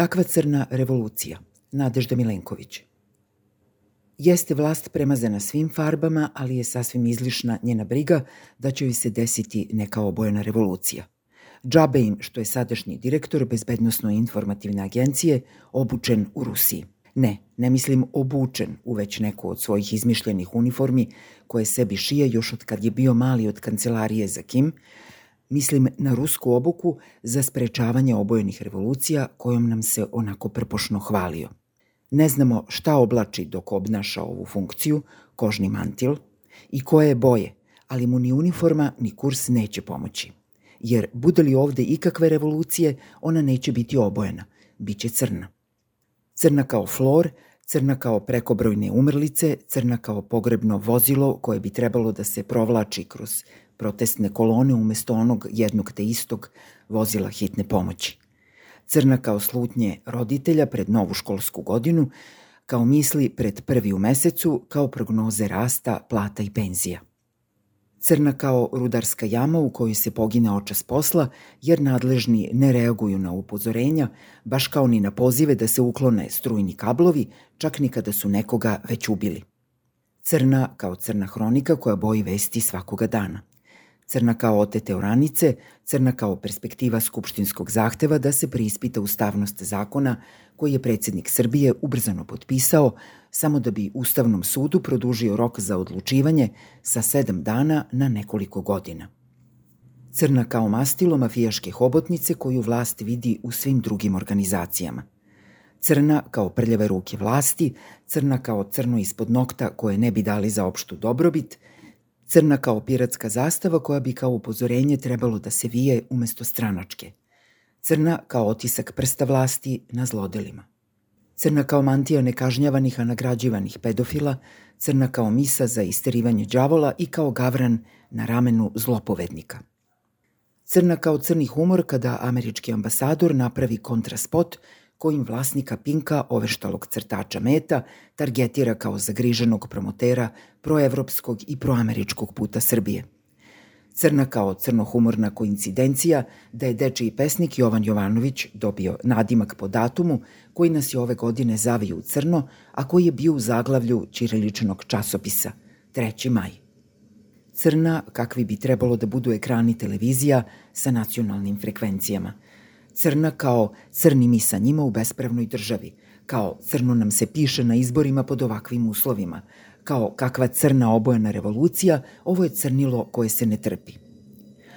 Kakva crna revolucija? Nadežda Milenković. Jeste vlast premazana svim farbama, ali je sasvim izlišna njena briga da će joj se desiti neka obojena revolucija. Džabe im što je sadašnji direktor Bezbednostno-informativne agencije obučen u Rusiji. Ne, ne mislim obučen u već neku od svojih izmišljenih uniformi koje sebi šije još od kad je bio mali od kancelarije za Kim, Mislim na rusku obuku za sprečavanje obojenih revolucija kojom nam se onako prpošno hvalio. Ne znamo šta oblači dok obnaša ovu funkciju, kožni mantil, i koje je boje, ali mu ni uniforma ni kurs neće pomoći. Jer bude li ovde ikakve revolucije, ona neće biti obojena, bit će crna. Crna kao flor, crna kao prekobrojne umrlice, crna kao pogrebno vozilo koje bi trebalo da se provlači kroz protestne kolone umesto onog jednog te istog vozila hitne pomoći. Crna kao slutnje roditelja pred novu školsku godinu, kao misli pred prvi u mesecu, kao prognoze rasta, plata i penzija. Crna kao rudarska jama u kojoj se pogine očas posla, jer nadležni ne reaguju na upozorenja, baš kao ni na pozive da se uklone strujni kablovi, čak ni kada su nekoga već ubili. Crna kao crna hronika koja boji vesti svakoga dana crna kao otete oranice, crna kao perspektiva skupštinskog zahteva da se preispita ustavnost zakona koji je predsednik Srbije ubrzano potpisao samo da bi Ustavnom sudu produžio rok za odlučivanje sa sedam dana na nekoliko godina. Crna kao mastilo mafijaške hobotnice koju vlast vidi u svim drugim organizacijama. Crna kao prljave ruke vlasti, crna kao crno ispod nokta koje ne bi dali za opštu dobrobit – crna kao piratska zastava koja bi kao upozorenje trebalo da se vije umesto stranačke. Crna kao otisak prsta vlasti na zlodelima. Crna kao mantija nekažnjavanih, a nagrađivanih pedofila, crna kao misa za isterivanje đavola i kao gavran na ramenu zlopovednika. Crna kao crni humor kada američki ambasador napravi kontraspot kojim vlasnika Pinka, oveštalog crtača meta, targetira kao zagriženog promotera proevropskog i proameričkog puta Srbije. Crna kao crnohumorna koincidencija da je dečiji pesnik Jovan Jovanović dobio nadimak po datumu koji nas je ove godine zavio u crno, a koji je bio u zaglavlju ćiriličnog časopisa, 3. maj. Crna kakvi bi trebalo da budu ekrani televizija sa nacionalnim frekvencijama – crna kao crni mi sa njima u bespravnoj državi, kao crno nam se piše na izborima pod ovakvim uslovima, kao kakva crna obojena revolucija, ovo je crnilo koje se ne trpi.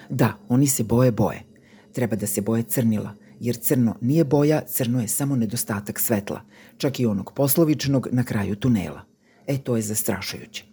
Da, oni se boje boje. Treba da se boje crnila, jer crno nije boja, crno je samo nedostatak svetla, čak i onog poslovičnog na kraju tunela. E, to je zastrašujuće.